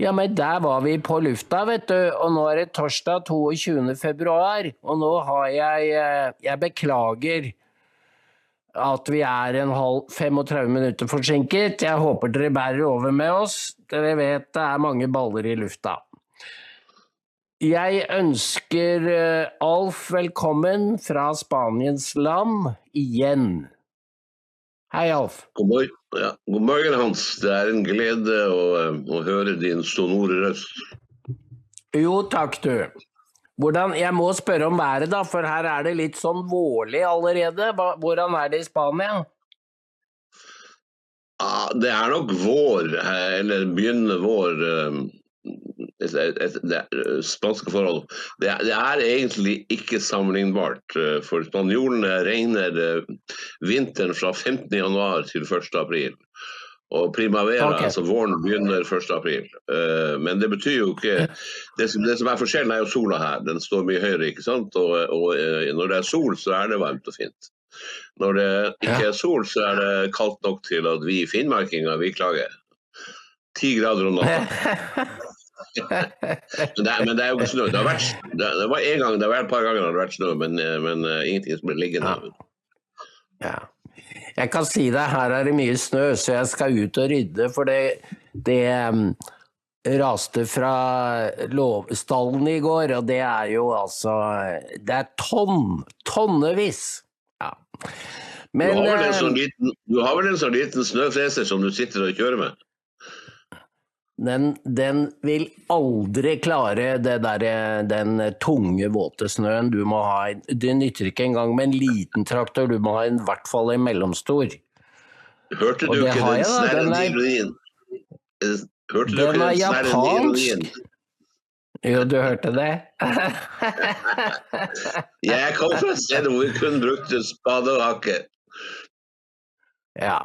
Ja, men der var vi på lufta, vet du. Og nå er det torsdag 22. februar. Og nå har jeg eh, Jeg beklager at vi er en halv 35 minutter forsinket. Jeg håper dere bærer over med oss. Dere vet det er mange baller i lufta. Jeg ønsker eh, Alf velkommen fra Spaniens land igjen. Hei, Alf. God morgen, ja. God morgen, Hans. Det er en glede å, eh, å høre din sonore røst. Jo, takk, du. Hvordan, jeg må spørre om været, da, for her er det litt sånn vårlig allerede. Hvordan er det i Spania? Ja, det er nok vår, eh, eller begynnende vår Spanske forhold. Det er, det er egentlig ikke sammenlignbart. For spanjolene regner vinteren fra 15. januar til 1. april. Og primavera, okay. altså våren, begynner 1. april. Eh, Men det betyr jo ikke det som, det som er forskjellen, er jo sola her. Den står mye høyere, ikke sant. Og, og når det er sol, så er det varmt og fint. Når det ikke er sol, så er det kaldt nok til at vi finnmarkinger, vi klager. Ti grader om natta. Men det, men det er jo ikke snø. Det har vært, det, det var en gang, det var et par ganger det har vært snø, men, eh, men uh, ingenting som ble liggende. Ja. Jeg kan si deg, her er det mye snø, så jeg skal ut og rydde, for det, det um, raste fra låvstallen i går, og det er jo altså Det er tonn, tonnevis. Ja. Du har, vel en eh, sånn liten, du har vel en sånn liten snøfreser som du sitter og kjører med? Den, den vil aldri klare det der, den tunge, våte snøen. Du må ha det nytter ikke engang med en liten traktor, du må ha en, i hvert fall en mellomstor. Hørte du ikke den snerrende er- ironien? Eh, Hørte du Den ikke er den snerrende japansk. ironien? Jo, du hørte det? Jeg kom fra et sted hvor vi kun brukte spade og hakke. Ja,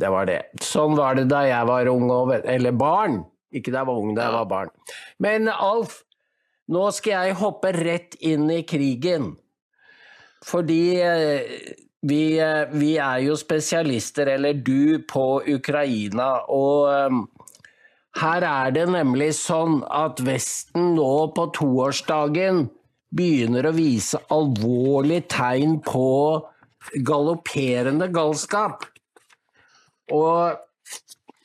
det var det. Sånn var det da jeg var ung, og, eller barn. Ikke da jeg var ung, da jeg var barn. Men Alf, nå skal jeg hoppe rett inn i krigen. Fordi eh, vi, eh, vi er jo spesialister, eller du, på Ukraina. Og eh, her er det nemlig sånn at Vesten nå på toårsdagen begynner å vise alvorlige tegn på galopperende galskap. Og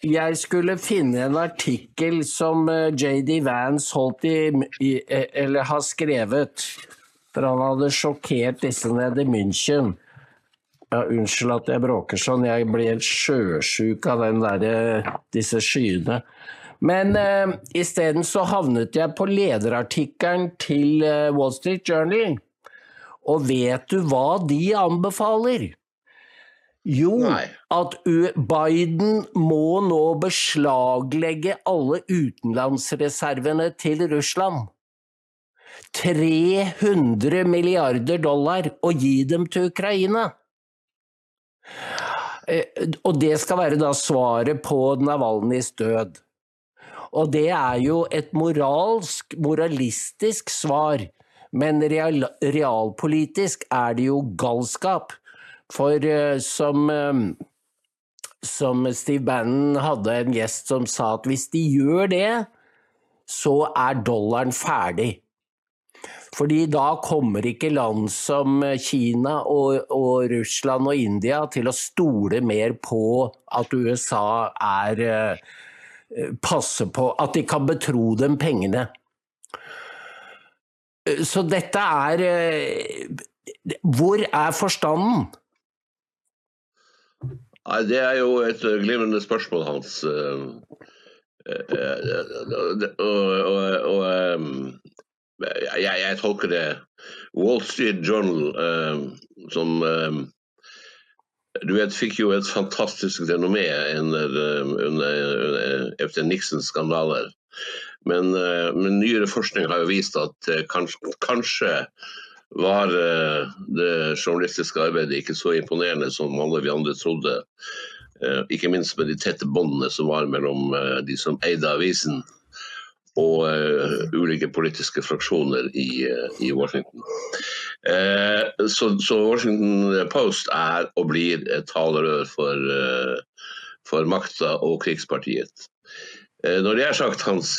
jeg skulle finne en artikkel som eh, JD Vance holdt i, i eh, Eller har skrevet. For han hadde sjokkert disse nede i München. Ja, unnskyld at jeg bråker sånn, jeg blir helt sjøsjuk av der, eh, disse skyene. Men eh, isteden så havnet jeg på lederartikkelen til eh, Wall Street Journal. Og vet du hva de anbefaler? Jo, Nei. at Biden må nå beslaglegge alle utenlandsreservene til Russland. 300 milliarder dollar og gi dem til Ukraina. Eh, Og det skal være da svaret på Navalnyjs død. Og det er jo et moralsk, moralistisk svar, men real, realpolitisk er det jo galskap. For eh, som, eh, som Steve Bannon hadde en gjest som sa at hvis de gjør det, så er dollaren ferdig. Fordi da kommer ikke land som Kina og, og Russland og India til å stole mer på at USA er Passer på at de kan betro dem pengene. Eh, Så dette er eh, Hvor er forstanden? Nei, det er jo et glimrende spørsmål, Hans. Eh, eh, eh, Og, jeg, tolker det Wall Street Journal som Du vet, fikk jo et fantastisk renommé under, etter Nixons skandaler. Men, men nyere forskning har jo vist at kanskje, kanskje var eh, det journalistiske arbeidet ikke så imponerende som alle vi andre trodde. Eh, Ikke minst med de tette båndene som var mellom eh, de som eide avisen og ulike politiske fraksjoner i, Washington. Så, Washington Post er og blir et talerør for, for makta og krigspartiet. Når det er sagt, Hans,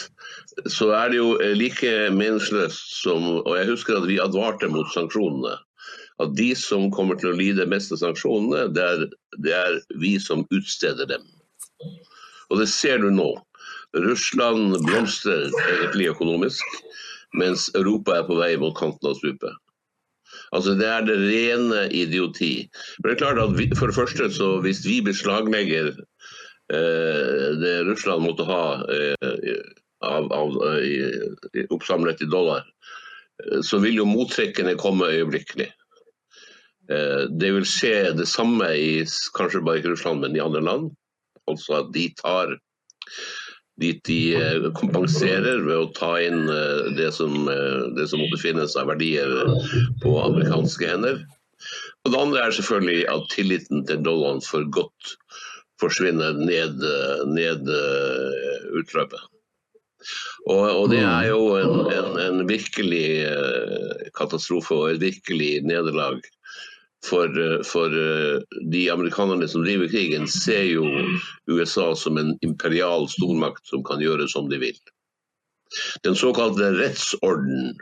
så er det jo like meningsløst som Og jeg husker at vi advarte mot sanksjonene. At de som kommer til å lide mest av sanksjonene, det er, det er vi som utsteder dem. Og det ser du nå. Russland blomstrer egentlig økonomisk, mens Europa er på vei mot kanten av stupet. Altså Det er det rene idioti. Men det er klart at vi, For det første, så hvis vi beslaglegger eh, det Russland måtte ha eh, av, av, i, oppsamlet i dollar, eh, så vil jo mottrekkene komme øyeblikkelig. Eh, det vil skje det samme i kanskje bare ikke Russland, men i andre land. Altså at de tar dit de eh, kompenserer ved å ta inn eh, det som, eh, det som måtte finnes av verdier på amerikanske hender. Og Det andre er selvfølgelig at tilliten til dollaren for godt forsvinner ned, ned utløpet. Og, og, det er jo en, en, en virkelig katastrofe og et virkelig nederlag for, eh, for, eh, de amerikanerne som driver krigen, ser jo USA som en imperial stormakt som kan gjøre som de vil. Den såkalte rettsorden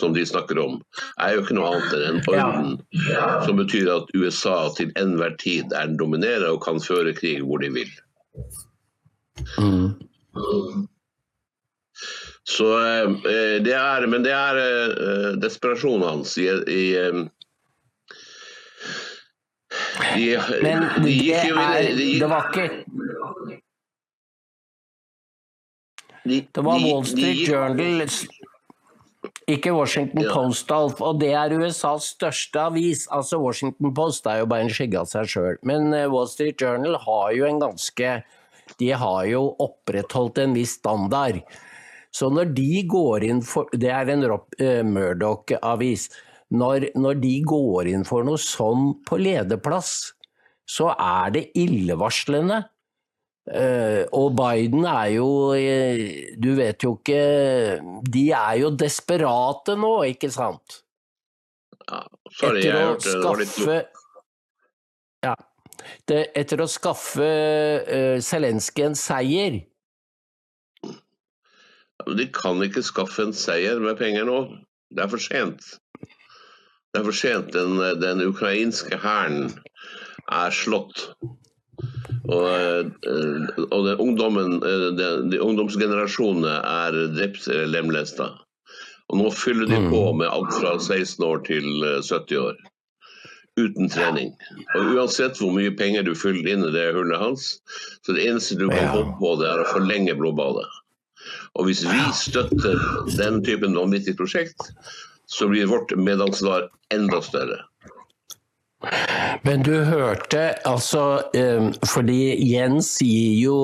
som de snakker om, er jo ikke noe annet enn en orden ja. som betyr at USA til enhver tid er den dominerende og kan føre krig hvor de vil. Mm. Så eh, det er Men det er desperasjonen hans i, i de, Men de det, er, det var ikke Det var Wall Street Journal, ikke Washington Post, Alf, og det er USAs største avis. Altså Washington Post er jo bare en skygge av seg sjøl, men eh, Wall Street Journal har jo en ganske De har jo opprettholdt en viss standard. Så når de går inn for Det er en uh, Murdoch-avis når, når de går inn for noe sånn på lederplass, så er det illevarslende. Uh, og Biden er jo uh, Du vet jo ikke De er jo desperate nå, ikke sant? Ja, sorry, etter å skaffe ja, det, Etter å skaffe uh, Zelenskyj en seier De kan ikke skaffe en seier med penger nå. Det er for sent. Det er for sent. Den, den ukrainske hæren er slått. Og, eh, og ungdommen, eh, de, de ungdomsgenerasjonene er drept eller lemlesta. Og nå fyller de på mm. med alt fra 16 år til 70 eh, år. Uten trening. Og Uansett hvor mye penger du fyller inn i det hullet hans, så det eneste du kan håpe på, det er å forlenge blodbadet. Og hvis vi støtter den typen vanvittig prosjekt, så blir vårt medansvar enda større. Men du hørte altså eh, Fordi Jens gir jo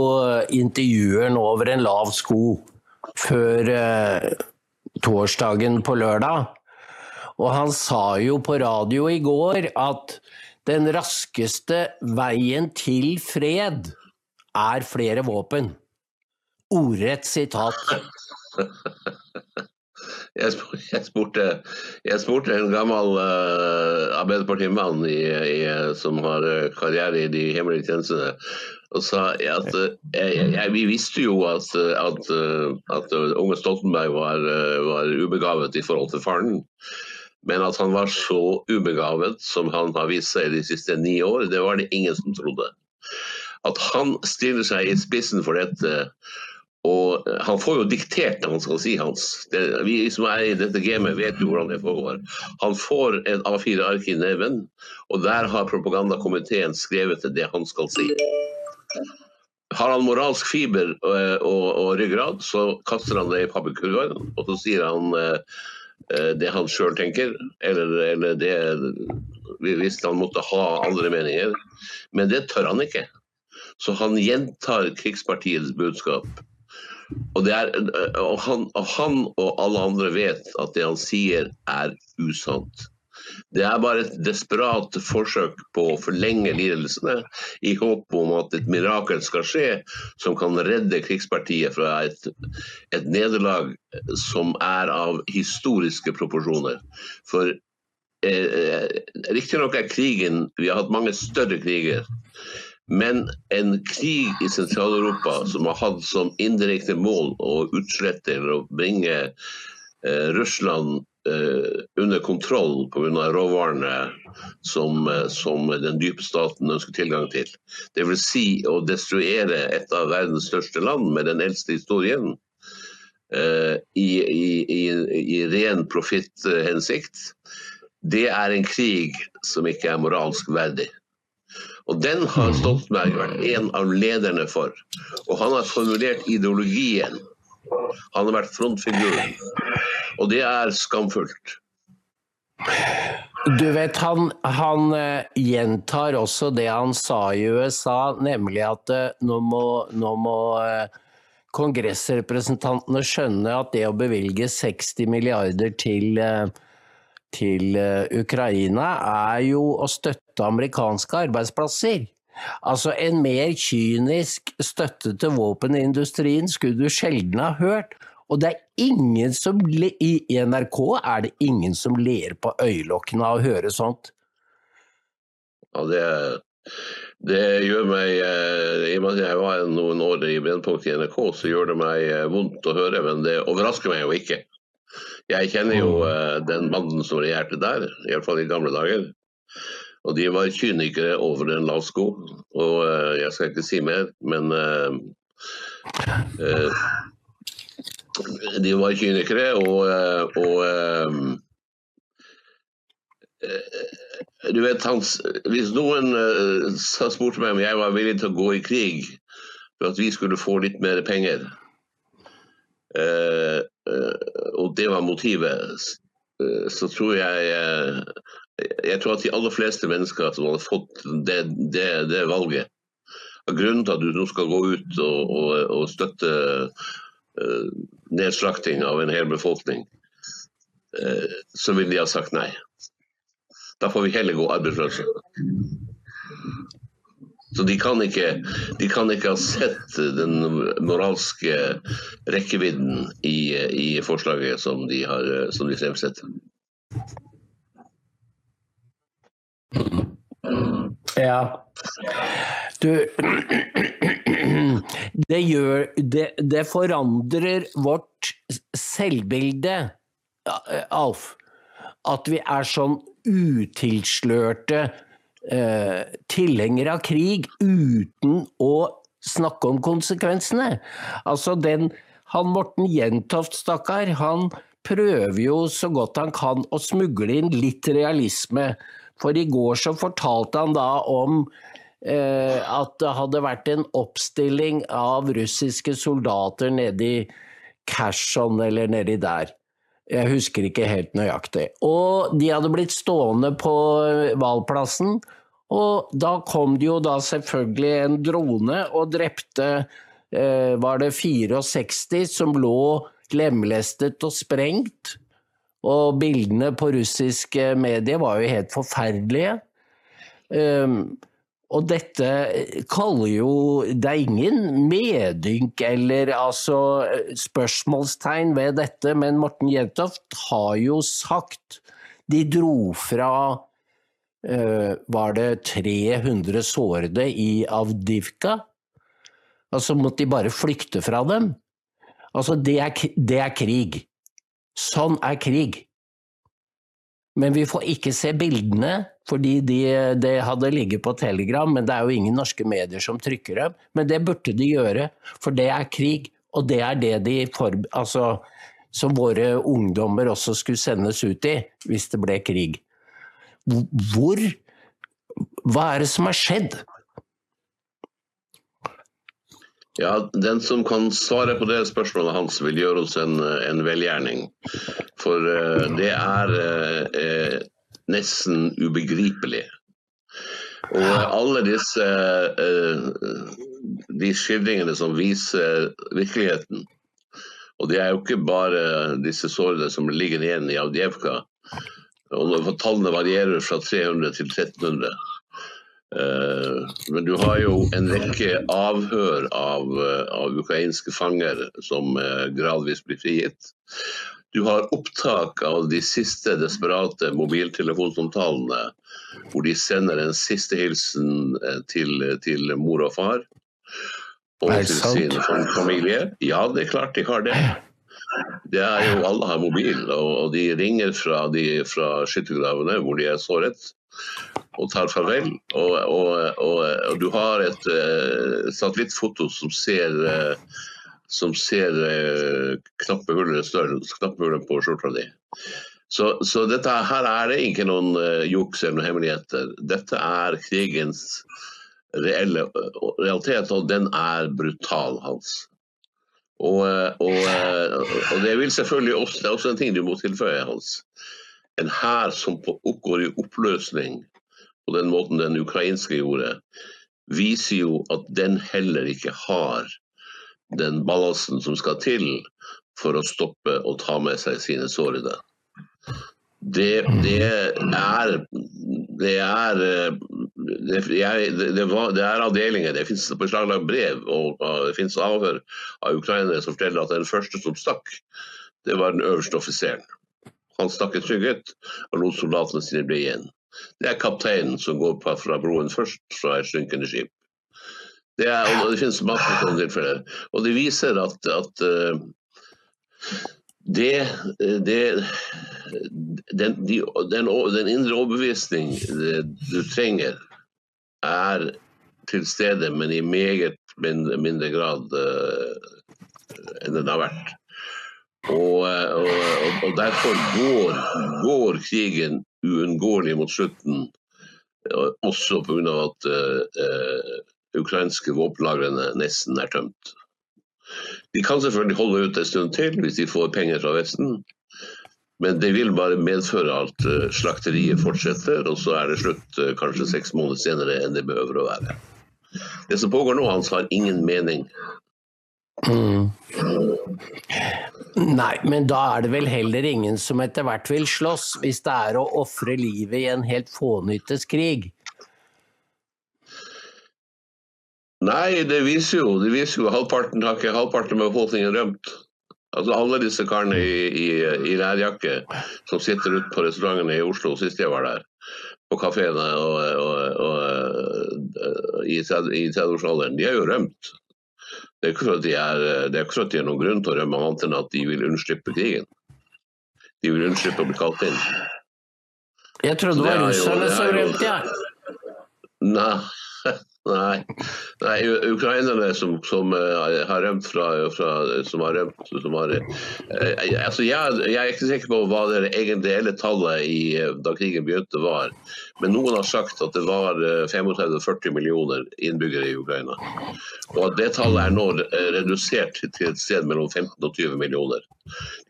intervjueren over en lav sko før eh, torsdagen på lørdag. Og han sa jo på radio i går at den raskeste veien til fred er flere våpen. Ordrett sitat. Jeg, spurte, jeg spurte, en gammel uh, Arbeiderpartimann som har uh, karriere i de hemmelige tjenestene, og sa at uh, jeg, vi visste jo at, at, at unge Stoltenberg var, var, ubegavet i forhold til faren. Men at han var så ubegavet som han har vist seg de siste ni år, det var det ingen som trodde. At han stiller seg i spissen for dette og eh, han får jo diktert det han skal si, Hans. Det, vi som er i dette gamet, vet jo hvordan det foregår. Han får et A4-ark i neven, og der har propagandakomiteen skrevet det han skal si. Har han moralsk fiber og, eh, og, og ryggrad, så kaster han det i papirkurven, og så sier han eh, eh det han sjøl tenker, eller, eller det hvis han måtte ha andre meninger. Men det tør han ikke. Så han gjentar krigspartiets budskap. Og, er, og, han, og, han, og alle andre vet at det han sier er usant. Det er bare et desperat forsøk på å forlenge lidelsene i håp om at et mirakel skal skje som kan redde krigspartiet fra et, et nederlag som er av historiske proporsjoner. For eh, Riktignok er krigen Vi har hatt mange større kriger. Men en krig i Sentral-Europa som har hatt som indirekte mål å utslette eller å bringe eh, Russland eh, under kontroll pga. råvarene som, eh, som, den dype staten ønsker tilgang til. Dvs. Si å destruere et av verdens største land med den eldste historien eh, i, i, i, i ren profitthensikt. Det er en krig som ikke er moralsk verdig. Og Den har Stoltenberg vært en av lederne for. Og han har formulert ideologien. Han har vært frontfiguren. Og det er skamfullt. Du vet, han, han uh, gjentar også det han sa i USA, nemlig at uh, nå må, nå må uh, kongressrepresentantene skjønne at det å bevilge 60 milliarder til til eh, Ukraina, er jo å støtte amerikanske arbeidsplasser. Altså En mer kynisk støtte til våpenindustrien skulle du sjelden ha hørt. Og det er ingen som I NRK er det ingen som ler på øyelokkene av å høre sånt. Ja, det, det gjør meg eh, I og med at jeg var noen år i Brennpunkt i NRK, så gjør det meg eh, vondt å høre, men det overrasker meg jo ikke. Jeg kjenner jo uh, den banden som regjerte der, iallfall i gamle dager. Og de var kynikere over en lav sko. Og uh, jeg skal ikke si mer, men uh, De var kynikere, og, og du vet, Hans, Hvis noen spurte meg om jeg var villig til å gå i krig for at vi skulle få litt mer penger, Eh, eh, og det var motivet, eh, så tror jeg Jeg tror at de aller fleste mennesker som hadde fått det, det, det valget Grunnen til at du nå skal gå ut og, og, og støtte nedslakting av en hel befolkning, så ville de ha sagt nei. Da får vi heller gå arbeidsløse. Så de kan, ikke, de kan ikke ha sett den moralske rekkevidden i, i forslaget som de, har, som de fremsetter. Ja. Du Det gjør det, det forandrer vårt selvbilde, Alf. At vi er sånn utilslørte eh, tilhenger av krig uten å snakke om konsekvensene. Altså den, han Morten Jentoft, stakkar, han prøver jo så godt han kan å smugle inn litt realisme. For i går så fortalte han da om eh, at det hadde vært en oppstilling av russiske soldater nede i Kherson eller nedi der. Jeg husker ikke helt nøyaktig. Og de hadde blitt stående på valplassen, og da kom det jo da selvfølgelig en drone og drepte eh, Var det 64 som lå lemlestet og sprengt? Og bildene på russiske medier var jo helt forferdelige. Um, og dette kaller jo Det er ingen medynk eller altså spørsmålstegn ved dette, men Morten Jentoft har jo sagt De dro fra uh, Var det 300 sårede i Avdivka? Altså måtte de bare flykte fra dem? Altså, det er, det er krig. Sånn er krig. Men vi får ikke se bildene, fordi det de, hadde ligget på Telegram. Men det er jo ingen norske medier som trykker dem. Men det burde de gjøre, for det er krig. Og det er det de for, altså, som våre ungdommer også skulle sendes ut i, hvis det ble krig. Hvor Hva er det som har skjedd? Ja, Den som kan svare på det spørsmålet hans, vil gjøre oss en, en velgjerning. For uh, det er uh, nesten ubegripelig. Og alle disse uh, de skildringene som viser virkeligheten, og det er jo ikke bare disse sårene som ligger igjen i Avdjevka. Og tallene varierer fra 300 til 1300. Eh, men du har jo en rekke avhør av, eh, av ukrainske fanger som eh, gradvis blir frigitt. Du har opptak av de siste desperate mobiltelefonsamtalene hvor de sender en siste hilsen eh, til, til mor og far. Og til sin familie. Ja, det er klart de har det. Det er jo, Alle har mobil, og, de ringer fra, de, fra skyttergravene hvor de er såret og tar farvel. Og, og, og, og du har et uh, satellittfoto som ser eh, som ser eh, knappehullet større, knappehullet på skjorta di. Så, så dette her er det ikke noen eh, juks eller hemmeligheter. Dette er krigens reelle eh, realitet, og den er brutal, Hans. Og, og, og det også, det er også en ting du må tilføye, Hans. En hær som på, oppgår i oppløsning på den måten den ukrainske gjorde, viser jo at den heller ikke har den ballasten som skal til for å stoppe og ta med seg sine sårede. Det, det er det er det, jeg, det, var, det er avdelinger, det finnes beslaglagt brev og, det finnes avhør av ukrainere som forteller at den første som stakk, det var den øverste offiseren. Han stakk i trygghet og lot soldatene sine bli igjen. Det er kapteinen som går fra broen først fra et synkende skip. Det, er, og det finnes masse sånne tilfeller. Og det viser at, at uh, det, det den, de, den, den, indre overbevisning du trenger, er til stede, men i meget mindre, mindre grad uh, enn den har vært. Og, og, og derfor går, går, krigen uunngåelig mot slutten, også pga. at uh, ukrainske våpenlagrene nesten er tømt. De kan selvfølgelig holde ut en stund til hvis de får penger fra Vesten. Men det vil bare medføre at slakteriet fortsetter, og så er det slutt kanskje seks måneder senere enn det behøver å være. Det som pågår nå, Hans, har ingen mening. Mm. Nei, men da er det vel heller ingen som etter hvert vil slåss, hvis det er å ofre livet i en helt fånyttes krig. Nei, det viser jo, det viser jo halvparten har ikke halvparten av befolkningen rømt. Altså Alle disse karene i, i, i lærjakke som sitter ute på restaurantene i Oslo sist jeg var der, på kafeene og, og, og, i 30-årsalderen, de er jo rømt. Det er ikke for at de er, det er ikke for at de har noen grunn til å rømme, annet enn at de vil unnslippe krigen. De vil unnslippe å bli kalt inn. Jeg trodde det var russerne som rømte, jeg. Nei. Nei. Nei, ukrainerne som, som uh, har rømt fra, fra, Som har rømt som har, uh, altså jeg, jeg, er ikke sikker på hva det egentlige tallet i, uh, da krigen begynte var. Men noen har sagt at det var 35-40 millioner innbyggere i Ukraina. Og at det tallet er nå redusert til et sted mellom 15 og 20 millioner.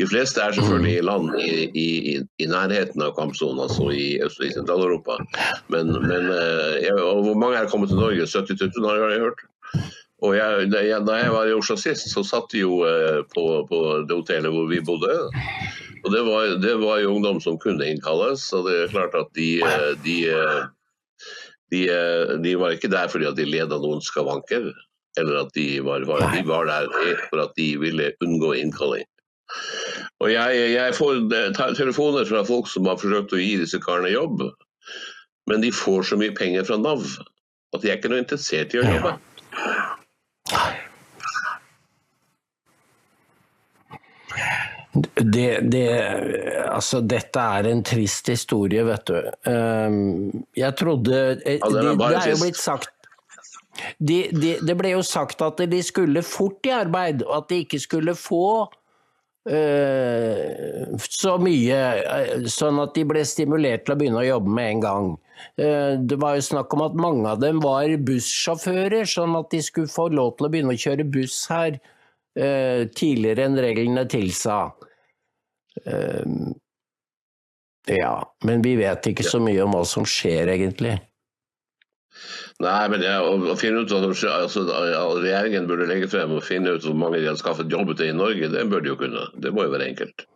De fleste er selvfølgelig i land i, i, i nærheten av kampsonen, altså i Øst- og Sentral-Europa. Men, men jeg, hvor mange er kommet til Norge? 70 000 har jeg hørt. Og jeg, da jeg var i Oslo sist, så satt vi jo på, på, det hotellet hvor vi bodde. Og det var, det var jo ungdom som kunne innkalles. Og det er klart at de, de, de, de var ikke der fordi at de led av noen skavanker. Eller at de var, var, de var der for at de ville unngå innkalling. Og jeg, jeg får telefoner fra folk som har forsøkt å gi disse karene jobb. Men de får så mye penger fra Nav at de er ikke noe interessert i å jobbe. Det, det, altså, dette er en trist historie, vet du. Jeg trodde ja, det, det, er jo blitt sagt de, de, det ble jo sagt at de skulle fort i arbeid, og at de ikke skulle få uh, så mye, sånn at de ble stimulert til å begynne å jobbe med en gang. Det var jo snakk om at mange av dem var bussjåfører, sånn at de skulle få lov til å begynne å kjøre buss her tidligere enn reglene tilsa. Ja, men vi vet ikke så mye om hva som skjer, egentlig. Nei, men ja, å finne ut altså, Regjeringen burde legge frem og finne ut hvor mange de har skaffet jobb til i Norge. Det bør de jo kunne. Det må jo være enkelt.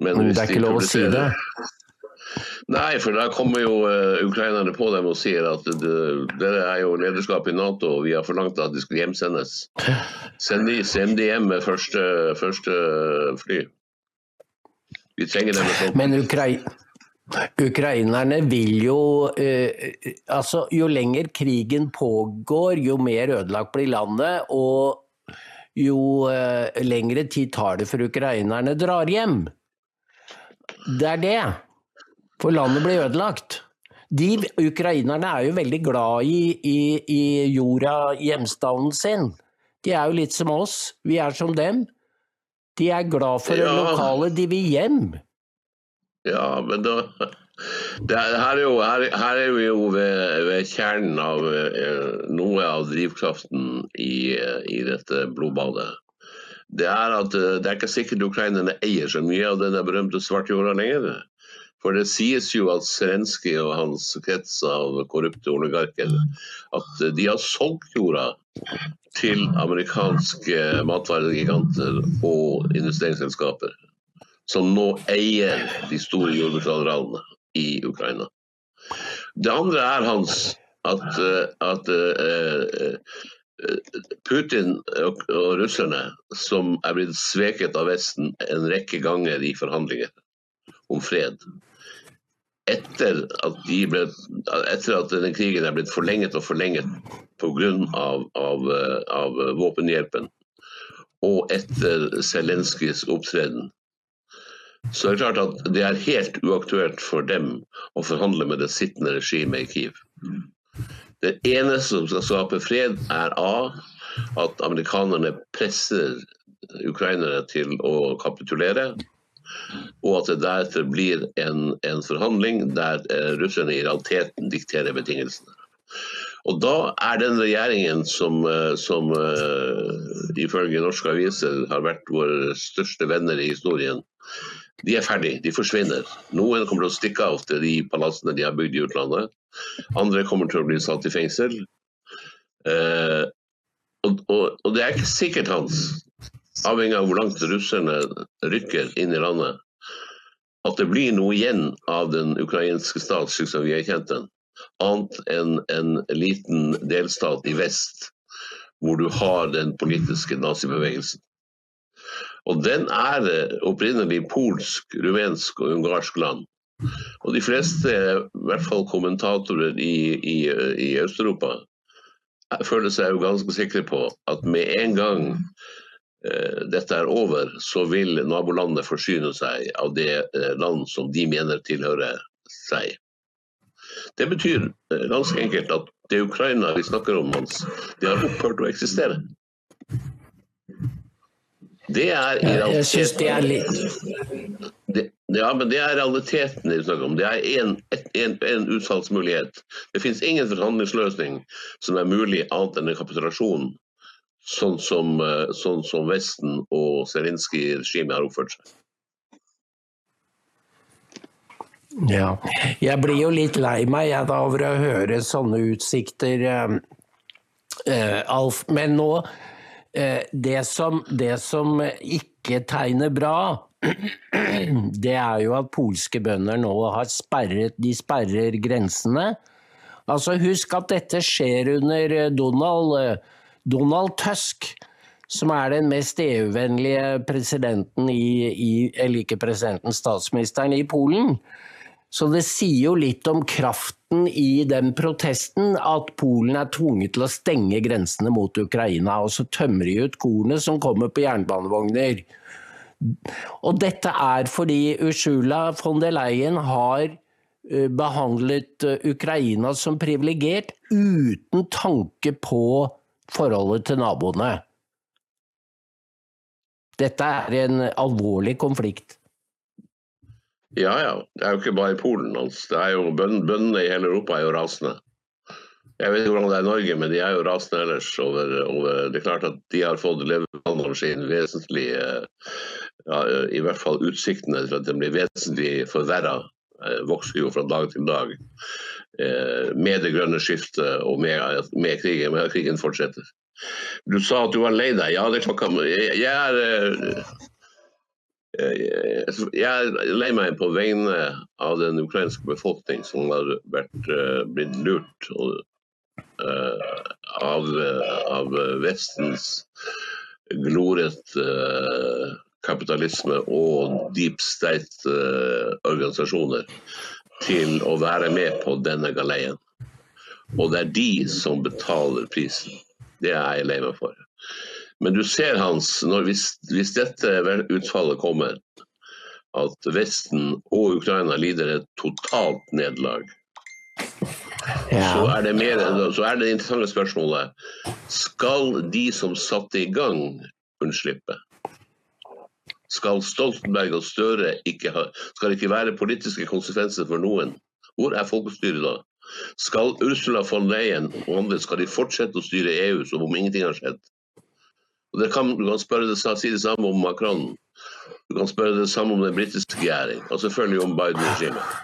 Men, det er ikke lov å si det? Nei, for da kommer jo uh, ukrainerne på dem og sier at dere er jo lederskap i Nato, og vi har forlangt at de skal hjemsendes. Send de, send de hjem med første, første fly. Vi trenger dem. Men Ukrai ukrainerne vil jo eh, Altså, jo lenger krigen pågår, jo mer ødelagt blir landet, og jo eh, lengre tid tar det før ukrainerne drar hjem. Det er det. For landet blir ødelagt. De Ukrainerne er jo veldig glad i, i, i jorda, hjemstavnen sin. De er jo litt som oss. Vi er som dem. De er glad for det Ja. lokale, de vil hjem. Ja, men da er, her, er jo, her, her er vi jo ved, ved kjernen av eh, noe av drivkraften i, eh, i dette blodbadet. Det er at eh, det er ikke sikkert ukrainerne eier så mye av den berømte svartjorda lenger. For det sies jo at Zelenskyj og hans krets av korrupte oligarker at de har solgt jorda til amerikanske matvaregiganter og investeringsselskaper som nå eier de store jordbruksarealene i Ukraina. Det andre er hans at, at eh, eh, Putin og russerne, som er blitt sveket av Vesten en rekke ganger i forhandlinger om fred, etter at, de ble, etter at denne krigen er blitt forlenget og forlenget pga. Av, av, eh, av våpenhjelpen, og etter Zelenskyjs opptreden, så er det klart at det er helt uaktuelt for dem å forhandle med det sittende regimet i Kiev. Det eneste som skal skape fred, er A. At amerikanerne presser ukrainere til å kapitulere. Og at det deretter blir en, en forhandling der eh, russerne i realiteten dikterer betingelsene. Og da er den regjeringen som, eh, som eh, ifølge norske aviser har vært våre største venner i historien, de er ferdig, de forsvinner. Noen kommer til å stikke av til de palassene de har bygd i utlandet. Andre kommer til å bli satt i fengsel. Eh, og, og, og det er ikke sikkert, Hans, avhengig av hvor langt russerne rykker inn i landet, at det blir noe igjen av den ukrainske stat slik som vi har kjent den. Annet enn en liten delstat i vest, hvor du har den politiske nazibevegelsen. Og den er opprinnelig polsk, rumensk og ungarsk land. Og de fleste, i hvert fall kommentatorer i, i, i Øst-Europa, føler seg jo ganske sikre på at med en gang dette er over, så vil nabolandet forsyne seg av det eh, land som de mener tilhører seg. Det betyr eh, ganske enkelt at det Ukraina vi snakker om, Hans, det har opphørt å eksistere. Det er i det realiteten det, Ja, men det er realiteten vi snakker om. Det er en, et- en, en utsalgsmulighet. Det finnes ingen forhandlingsløsning som er mulig annet enn en kapitulasjon, sånn som, eh, sånn som Vesten og Zelenskyj-regimet har oppført seg. Ja. Jeg blir jo litt lei meg jeg, da, over å høre sånne utsikter, eh, eh, Alf. Men nå eh, det, som, det som ikke tegner bra, det er jo at polske bønder nå har sperret De sperrer grensene. Altså Husk at dette skjer under eh, Donald, eh, Donald Tusk som er den mest EU-vennlige presidenten i, i Eller ikke presidenten, statsministeren i Polen. Så det sier jo litt om kraften i den protesten at Polen er tvunget til å stenge grensene mot Ukraina, og så tømmer de ut kornet som kommer på jernbanevogner. Og dette er fordi Ursula von der Leyen har eh, behandlet eh, Ukraina som privilegert uten tanke på forholdet til naboene. Dette er en alvorlig konflikt. Ja ja, det er jo ikke bare i Polen. Altså. Det er jo Bøndene i hele Europa er jo rasende. Jeg vet ikke hvordan det er i Norge, men de er jo rasende ellers. Over, over, det er klart at de har fått levealderen sin vesentlig eh, ja, I hvert fall utsiktene til at den blir vesentlig forverra, vokser jo fra dag til dag. Eh, Med det grønne skiftet og med, med krigen. At krigen fortsetter. Du sa at du var lei deg. Ja, det er klokka Jeg er eh, jeg er lei meg på vegne av den ukrainske befolkning som har vært, eh, blitt lurt eh, av, av Vestens gloret kapitalisme og deep state-organisasjoner til å være med på denne galeien. Og det er de som betaler prisen. Det er jeg lei meg for. Men du ser, Hans, hvis, hvis, dette utfallet kommer, at Vesten og Ukraina lider et totalt nederlag, ja. så, er det mer, så er det interessante spørsmålet skal de som satte i gang, unnslippe? Skal Stoltenberg og Støre ikke ha Skal ikke være politiske konsekvenser for noen? Hvor er folkestyret da? Skal Ursula von Leyen og andre skal de fortsette å styre EU som om ingenting har skjedd? Og det kan, du kan spørre det, si det samme om Macron. Du kan spørre det samme om den britiske regjering, og selvfølgelig om Biden-regimet.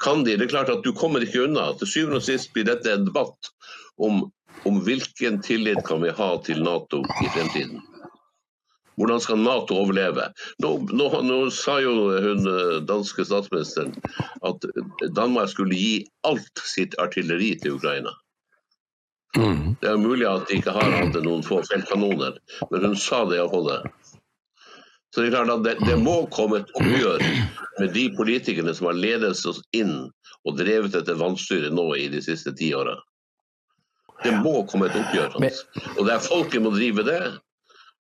Kan de? Det er klart at Du kommer ikke unna. Til syvende og sist blir dette en debatt om, om hvilken tillit kan vi ha til Nato i fremtiden. Hvordan skal Nato overleve? Nå, nå, nå, sa jo hun eh, danske statsministeren at Danmark skulle gi alt sitt artilleri til Ukraina. Mm. Det er mulig at de ikke har hatt noen få feltkanoner, men hun sa det iallfall det. Så det er klart at det, det, må komme et oppgjør med de politikerne som har ledet oss inn og drevet dette vannstyret nå i de siste ti åra. Det må komme et oppgjør. Altså. Og det er folket må drive det.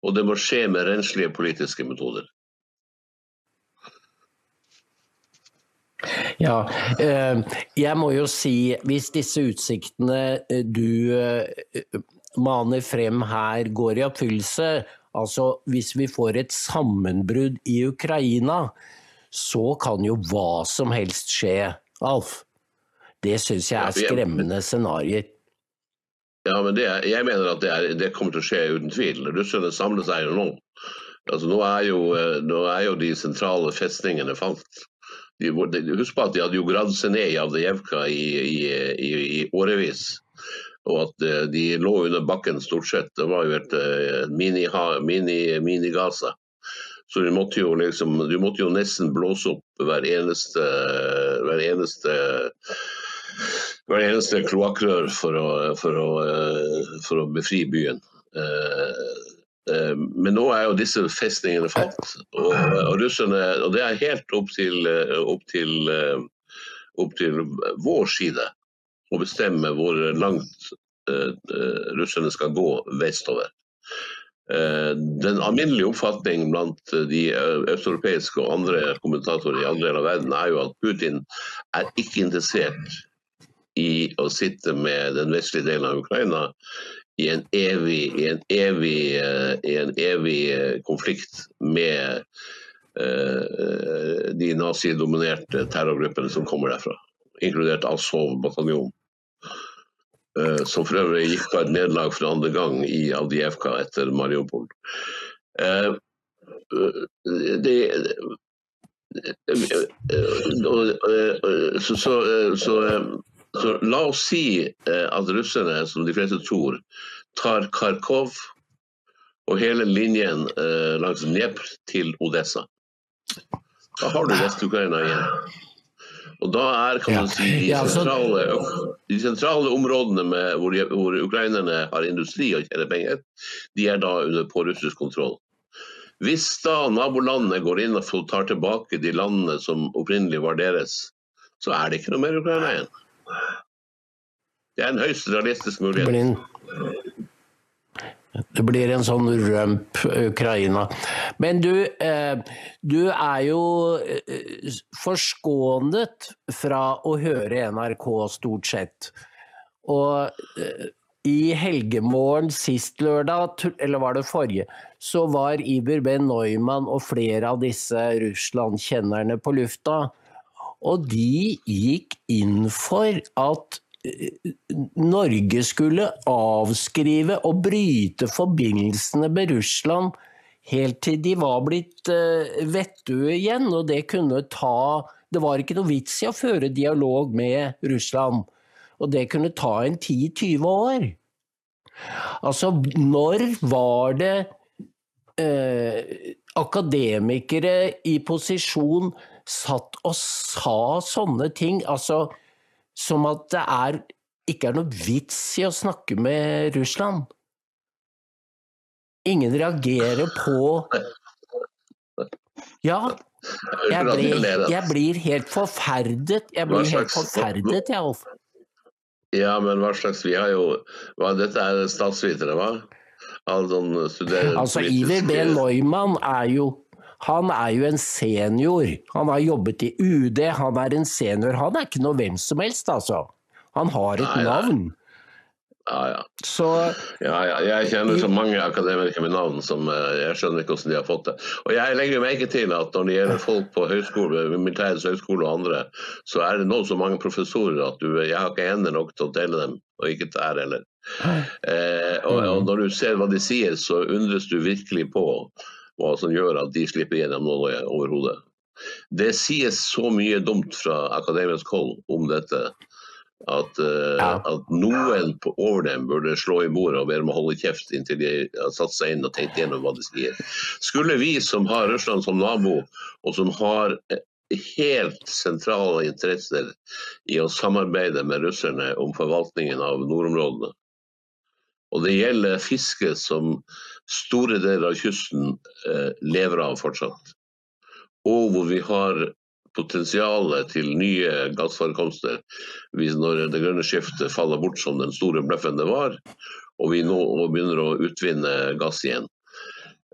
Og det må skje med renslige politiske metoder. Ja, eh, jeg må jo si hvis disse utsiktene eh, du eh, maner frem her går i oppfyllelse, altså hvis vi får et sammenbrudd i Ukraina, så kan jo hva som helst skje, Alf. Det syns jeg er skremmende scenarioer. Ja, men det, jeg mener at det, er, det, kommer til å skje uten tvil. Russerne samler seg jo nå. Altså, nå, er jo, eh, nå er jo de sentrale festningene falt. De, de, husk på at de hadde jo gravd seg ned i Avdijevka i, i, i, i, årevis. Og at eh, de lå under bakken stort sett. Det var jo et uh, mini-Gaza. Mini, mini så du måtte, jo liksom, du måtte jo nesten blåse opp hver eneste, hver eneste hver eneste kloakkrør for, for, eh, for, å befri byen. Eh, eh, men nå er jo disse festningene falt, og, og, russerne, og det er helt opp til, opp til, opp til vår side å bestemme hvor langt russerne skal gå vestover. Den alminnelige oppfatning blant de østeuropeiske og andre kommentatorer i andre deler av verden er jo at Putin er ikke interessert i å sitte med den vestlige delen av Ukraina i en evig, i en evig, eh, i en evig eh, konflikt med uh, de nazidominerte terrorgruppene som kommer derfra, inkludert Azov-bataljonen. Som for øvrig gikk på et nederlag for andre gang i Avdijevka etter Mariupol. Det, så, så, så så la oss si eh, at russerne, som de fleste tror, tar Kharkov og hele linjen eh, langs Dnepr til Odessa. Da har du Vest-Ukraina igjen. Og da er kan man si, de sentrale, de sentrale områdene med, hvor, hvor, ukrainerne har industri og tjener penger, de er da under på russisk kontroll. Hvis da nabolandene går inn og tar tilbake de landene som opprinnelig var deres, så er det ikke noe mer Ukraina igjen. Det er en høyst realistisk mulighet. Det blir en sånn rump Ukraina. Men du, eh, du er jo eh, forskånet fra å høre NRK stort sett. Og eh, i helgemorgen sist lørdag, eller var det forrige, så var Iber Ben Neumann og flere av disse Russland-kjennerne på lufta. Og de gikk inn for at Norge skulle avskrive og bryte forbindelsene med Russland helt til de var blitt uh, vettue igjen, og det kunne ta Det var ikke noe vits i å føre dialog med Russland, og det kunne ta en 10-20 år. Altså, når var det eh, akademikere i posisjon satt og sa sånne ting? Altså, som at det er, ikke er noe vits i å snakke med Russland. Ingen reagerer på Ja, jeg blir, jeg blir helt forferdet. Jeg blir helt forferdet, jeg, Alf. Ja, men hva slags Vi har jo hva, Dette er statsvitere, hva? Altså, Iver B. Neumann er jo han er jo en senior. Han har jobbet i UD, han er en senior. Han er ikke noe hvem som helst, altså. Han har et nei, navn. Ja, ja. Så, ja, ja. Jeg kjenner så mange akademikere med navn som eh, jeg skjønner ikke hvordan de har fått det. Og jeg legger merke til at når det gjelder folk på høyskole, Militærets høyskole og andre, så er det nå så mange professorer at du, jeg har ikke hender nok til å dele dem, og ikke tær heller. Eh, og, og, mm. når du ser hva de sier, så undres du virkelig på hva som gjør at de slipper gjennom noe overhodet. Det sies så mye dumt fra akademisk hold om dette at, uh, ja. at noen på, over dem burde slå i bordet og be dem å holde kjeft inntil de har satt seg inn og tenkt gjennom hva de sier. Skulle vi som har Russland som nabo, og som har eh, helt sentrale interesser i å samarbeide med russerne om forvaltningen av nordområdene, og det gjelder fiske som store deler av kysten eh, lever av fortsatt, og hvor vi har potensialet til nye gassforekomster når det grønne skiftet faller bort som den store bløffen det var, og vi nå begynner å utvinne gass igjen.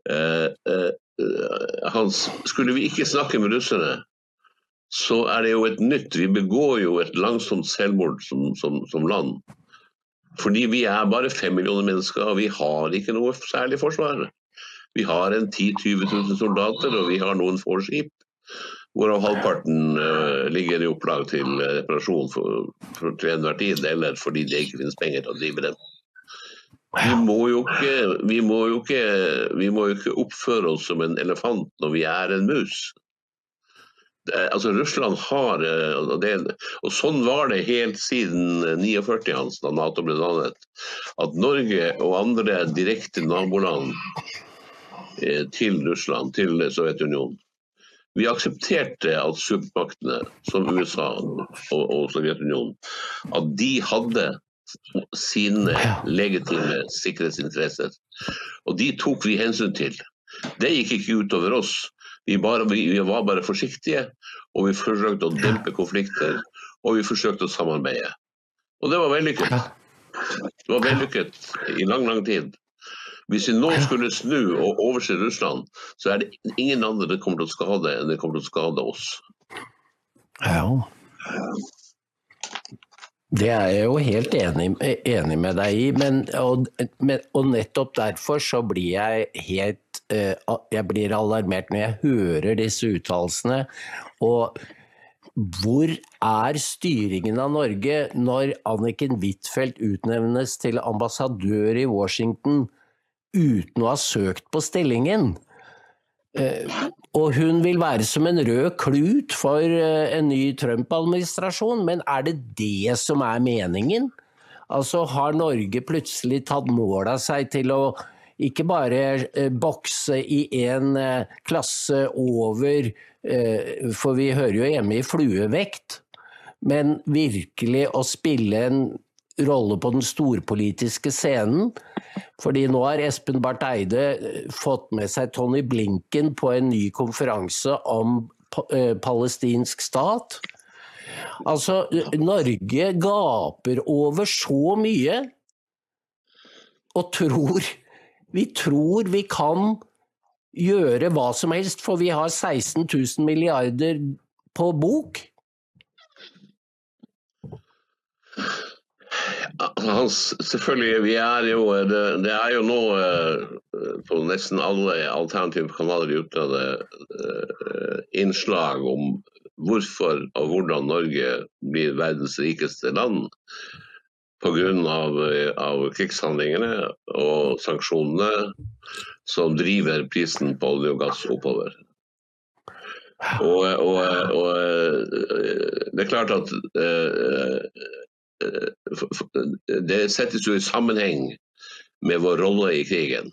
Eh, eh, Hans, skulle vi ikke snakke med russerne, så er det jo et nytt Vi begår jo et langsomt selvmord som, som, som land. Fordi vi er bare fem millioner mennesker, og vi har ikke noe særlig forsvar. Vi har en 10 000-20 000 soldater, og vi har noen få skip hvorav halvparten uh, ligger i opplag til reparasjon for, for, til enhver tid, eller fordi det ikke finnes penger til å drive dem. Vi må, ikke, vi, må ikke, vi må jo ikke oppføre oss som en elefant når vi er en mus. Det, altså Russland har eh, og, det, og Sånn var det helt siden 49, hans, da Nato ble dannet. At Norge og andre direkte naboland eh, til Russland, til Sovjetunionen, vi aksepterte at supermaktene som USA og, og Sovjetunionen at de hadde sine legitime sikkerhetsinteresser. Og de tok vi hensyn til. Det gikk ikke utover oss. Vi, bare, vi, var bare forsiktige, og vi forsøkte å dempe konflikter. Og vi forsøkte å samarbeide. Og det var vellykket. Det var vellykket i lang, lang tid. Hvis vi nå skulle snu og overse Russland, så er det ingen andre det kommer til å skade enn det kommer til å skade oss. Ja. Det er jeg jo helt enig, enig med deg i, men og, men, og, nettopp derfor så blir jeg helt uh, Jeg blir alarmert når jeg hører disse uttalelsene. Og hvor er styringen av Norge når Anniken Huitfeldt utnevnes til ambassadør i Washington uten å ha søkt på stillingen. Eh, og hun vil være som en rød klut for eh, en ny Trump-administrasjon, men er det det som er meningen? Altså Har Norge plutselig tatt mål av seg til å ikke bare eh, bokse i en klasse over, for vi hører jo hjemme i fluevekt, men virkelig å spille en rolle på den storpolitiske scenen. Fordi nå har Espen Barth Eide eh, fått med seg Tony Blinken på en ny konferanse om eh, palestinsk stat. Altså, Norge gaper over så mye og tror Vi tror vi kan gjøre hva som helst, for vi har 16 000 milliarder på bok. Hans, selvfølgelig, vi er jo, det, det er jo nå eh, på nesten alle alternative kanaler ute det eh, innslag om hvorfor og hvordan Norge blir verdens rikeste land pga. Av, av krigshandlingene og sanksjonene som driver prisen på olje og gass oppover. Og, og, og, eh, det er klart at det settes jo i sammenheng med vår rolle i krigen.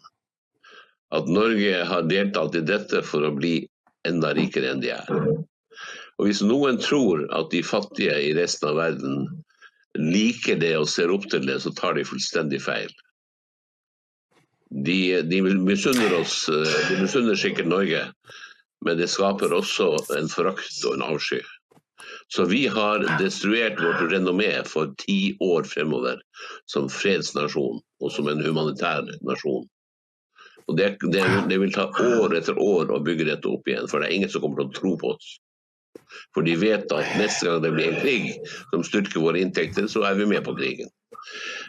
At Norge har deltatt i dette for å bli enda rikere enn de er. Og Hvis noen tror at de fattige i resten av verden liker det og ser opp til det, så tar de fullstendig feil. De, de misunner oss, de misunner sikkert Norge men det skaper også en forakt og en avsky. Så vi har destruert vårt renommé for ti år fremover som fredsnasjon og som en humanitær nasjon. Og det, det, det, vil ta år etter år å bygge dette opp igjen, for det er ingen som kommer til å tro på oss. For de vet at neste gang det blir en krig som styrker våre inntekter, så er vi med på krigen.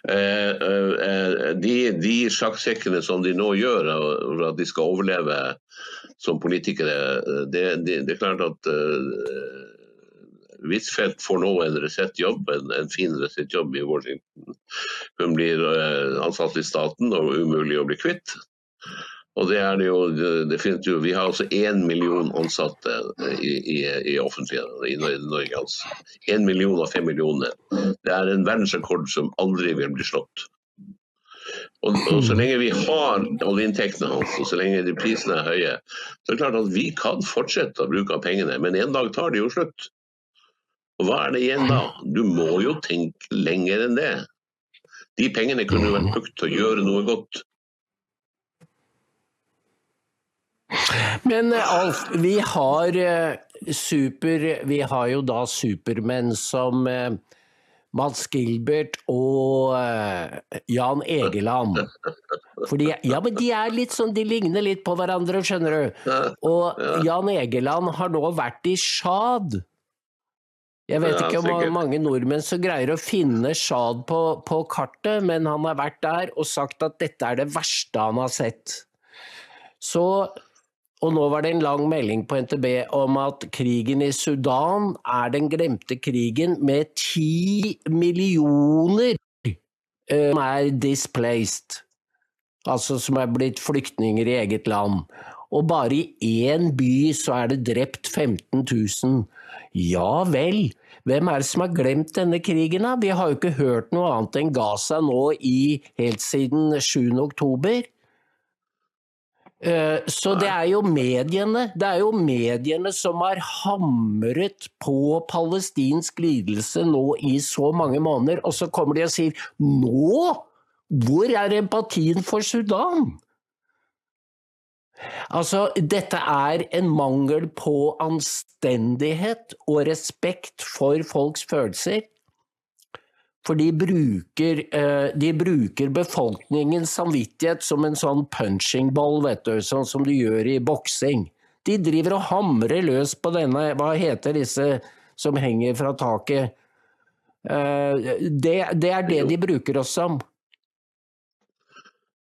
Eh, eh, eh, de, de sjakksekkene som de nå gjør for at de skal overleve som politikere, det, det, er klart at Huitfeldt får nå en resettjobb, en, en fin resettjobb i Washington. Hun blir ansatt i staten og umulig å bli kvitt. Og det er det jo, definitivt. Vi har altså én million ansatte i, i, i offentligheten i Norge. altså. Én million av fem millioner. Det er en verdensrekord som aldri vil bli slått. Og, og, Så lenge vi har oljeinntektene hans, og så lenge prisene er høye, så er det klart at vi kan fortsette å bruke av pengene, men en dag tar det jo slutt. Hva er det igjen da? Du må jo tenke lenger enn det. De pengene kunne jo vært brukt til å gjøre noe godt. Men eh, Alf, vi har eh, super Vi har jo da supermenn som Mads Mats Gilbert og Jan Egeland. Fordi, ja, men de er litt sånn, de ligner litt på hverandre, skjønner du. Og Jan Egeland har nå vært i Tsjad. Jeg vet ikke om mange nordmenn som greier å finne Tsjad på, på kartet, men han har vært der og sagt at dette er det verste han har sett. Så og nå var det en lang melding på NTB om at krigen i Sudan er den glemte krigen med ti millioner uh, som er displaced. Altså som er blitt flyktninger i eget land. Og bare i én by så er det drept 15 000. Ja vel, hvem er det som har glemt denne krigen, da? Vi har jo ikke hørt noe annet enn Gaza nå i, helt siden 7. oktober. Eh, så det er jo mediene det er jo mediene som har hamret på palestinsk lidelse nå i så mange måneder, og så kommer de og sier nå! Hvor er empatien for Sudan? Altså, dette er en mangel på anstendighet og respekt for folks følelser. For de bruker, eh, de bruker, befolkningens samvittighet som en sånn punching ball, vet du, sånn som du gjør i boksing. De driver og hamrer løs på denne, hva heter disse som henger fra taket? Eh, det, det er det de bruker oss som.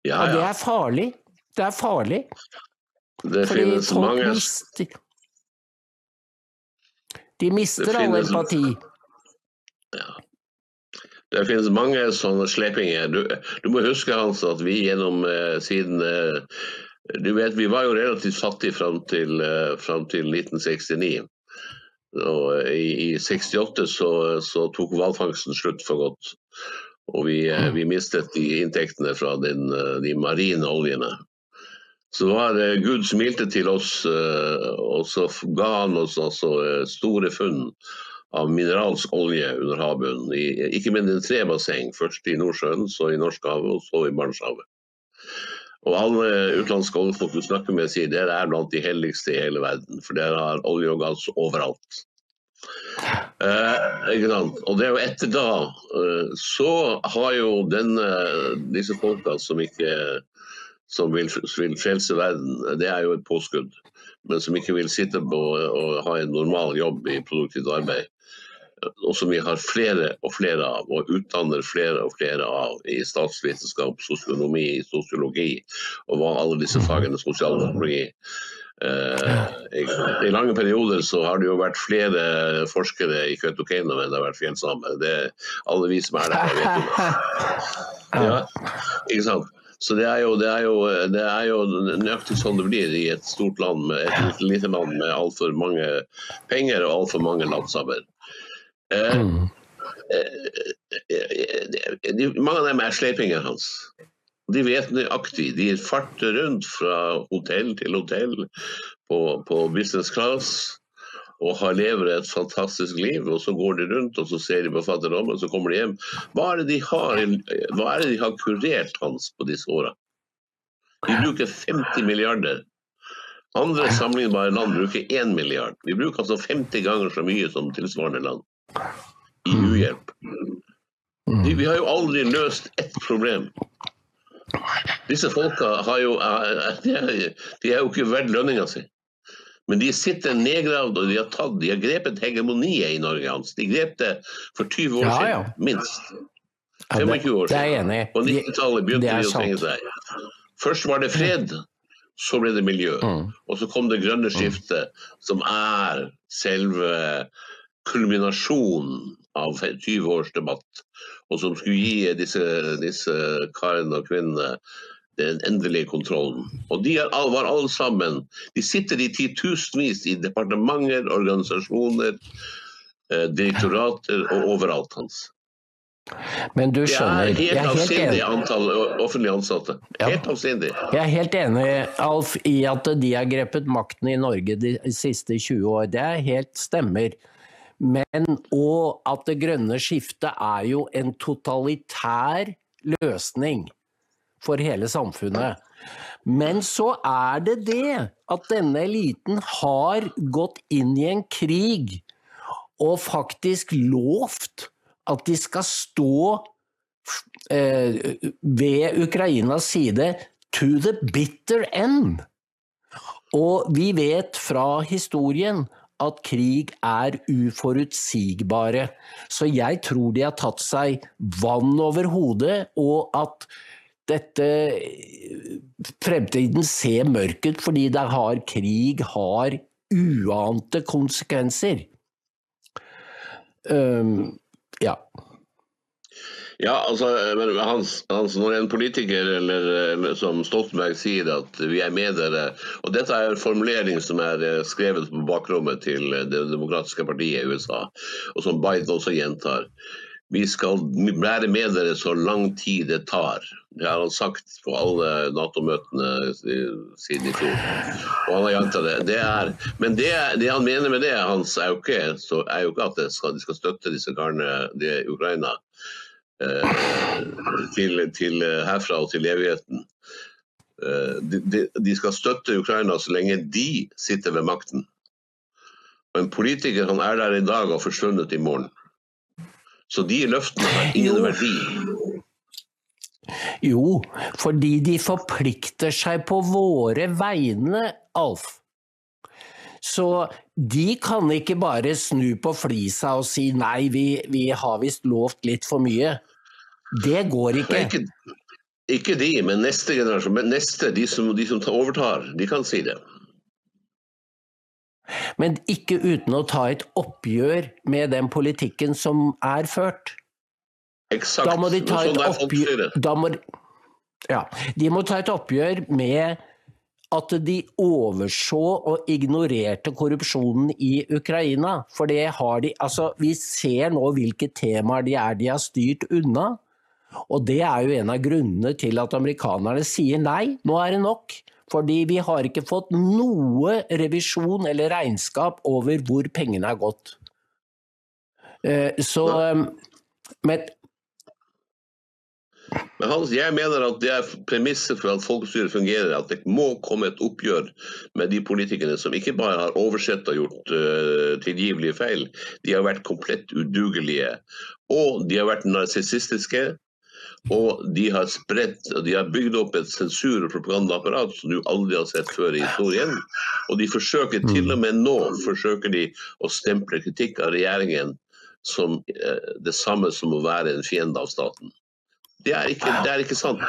Ja, ja. Og det er farlig. Det er farlig. Det Fordi finnes mange mister, De mister all empati. Ja. Det finnes mange sånne slepinger. Du, du må huske Hans, at vi gjennom eh, siden eh, du vet, Vi var jo relativt fattige fram til, eh, fram til 1969. Og eh, i, i 68 så, så, tok hvalfangsten slutt for godt. Og vi, eh, vi mistet de inntektene fra den, eh, de marine oljene. Så var det Gud smilte til oss, og så ga han oss altså store funn av mineralsk olje under havbunnen. I, ikke mindre enn tre basseng. Først i Nordsjøen, så i Norskehavet og så i Barentshavet. Og alle utenlandske oljefolk du snakker med, sier dere er blant de helligste i hele verden. For dere har olje og gass overalt. Eh? Og det er jo etter da eh, Så har jo denne, disse folka som ikke som vil, vil frelse verden, det er jo et påskudd. Men som ikke vil sitte på og ha en normal jobb i produktivt arbeid og som vi har flere og flere av, og utdanner flere og flere av i statsvitenskap, sosionomi, sosiologi og hva alle disse fagene, sosialantropologi. Eh, I lange perioder så har det jo vært flere forskere i Kautokeino enn det har vært fjellsamer. Det alle vi som er der, vet jo det. Ja, ikke sant? Så det er, jo, det, er jo, det er jo nøyaktig sånn det blir i et stort land, med et lite land med altfor mange penger og altfor mange landsabber. Eh, mm. Eh, eh, mange av dem er sleipingene hans. De vet nøyaktig. De farter rundt fra hotell til hotell på, på business class og har lever et fantastisk liv. Og så går de rundt og så ser de på fattigdommen, så kommer de hjem. Hva er det de har, hva er det de har kurert hans på disse åra? De bruker 50 milliarder Andre sammenlignbare land bruker 1 milliard. Vi bruker altså 50 ganger så mye som tilsvarende land i Mm. uhjelp. Vi, vi har jo aldri løst ett problem. Disse folka har jo eh, De er, de er jo ikke verdt lønninga si. Men de sitter nedgravd, og de har tatt, de har grepet hegemoniet i Norge. Hans. De grep det for 20 år Ja, siden, ja. minst. Ja, det, 25 år siden. På 90-tallet begynte de å trenge seg. Først var det fred, så ble det miljø. Mm. Og så kom det grønne skiftet, som er selve kulminasjonen av 20 års debatt. Og som skulle gi disse, disse karene og kvinnene den endelige kontrollen. Og de er, all- var alle sammen De sitter i titusenvis i departementer, organisasjoner, eh, direktorater og overalt hans. Men du er skjønner, Det er helt avsindig antall offentlig ansatte. Ja. Helt avsindig. Jeg er helt enig, Alf, i at de har grepet makten i Norge de siste 20 år. Det er helt stemmer. Men og at det grønne skiftet er jo en totalitær løsning for hele samfunnet. Men så er det det at denne eliten har gått inn i en krig og faktisk lovt at de skal stå eh, ved Ukrainas side to the bitter end. Og vi vet fra historien at krig er uforutsigbare. Så jeg tror de har tatt seg vann over hodet, og at dette Fremtiden ser mørk ut fordi det har krig har uante konsekvenser. Um, ja. Ja, altså, men Hans, Hans, når en politiker eller, eller som Stoltenberg sier at vi er med dere Og dette er en formulering som er eh, skrevet på bakrommet til Det demokratiske partiet i USA, og som Biden også gjentar. Vi skal være med dere så lang tid det tar. Det har han sagt på alle Nato-møtene siden i fjor. Og han har gjentatt det. det er, men det, det han mener med det, Hans, er jo ikke, er jo ikke at skal, de skal støtte disse karene i Ukraina eh, til, til herfra og til evigheten. Eh, de, de skal støtte Ukraina så lenge de sitter ved makten. Og en politiker han er der i dag og forsvunnet i morgen. Så de løftene har ingen Jo. verdi. Jo, fordi de forplikter seg på våre vegne, Alf. Så de kan ikke bare snu på flisa og si nei, vi, vi har visst lovt litt for mye. Det går Nei, ikke. ikke, ikke de, men neste generasjon. Men neste, de som, de som overtar, de kan si det. Men ikke uten å ta et oppgjør med den politikken som er ført. Eksakt. Da må de ta sånn et oppgjør da må, ja, De må ta et oppgjør med at de overså og ignorerte korrupsjonen i Ukraina. For det har de Altså, vi ser nå hvilke temaer de er de har styrt unna. Og det er jo en av grunnene til at amerikanerne sier nei, nå er det nok. Fordi vi har ikke fått noe revisjon eller regnskap over hvor pengene er gått. Eh, Så eh, Men Men Hans, jeg mener at det er premisset for at folkestyret fungerer, at det må komme et oppgjør med de politikerne som ikke bare har oversett og gjort uh, tilgivelige feil, de har vært komplett udugelige. Og de har vært narsissistiske. Og de har spredt, de har bygd opp et sensur- og propagandaapparat som du aldri har sett før i historien. Og de forsøker til og med nå forsøker de å stemple kritikk av regjeringen som eh, det samme som å være en fiende av staten. Det er ikke, det er ikke sant.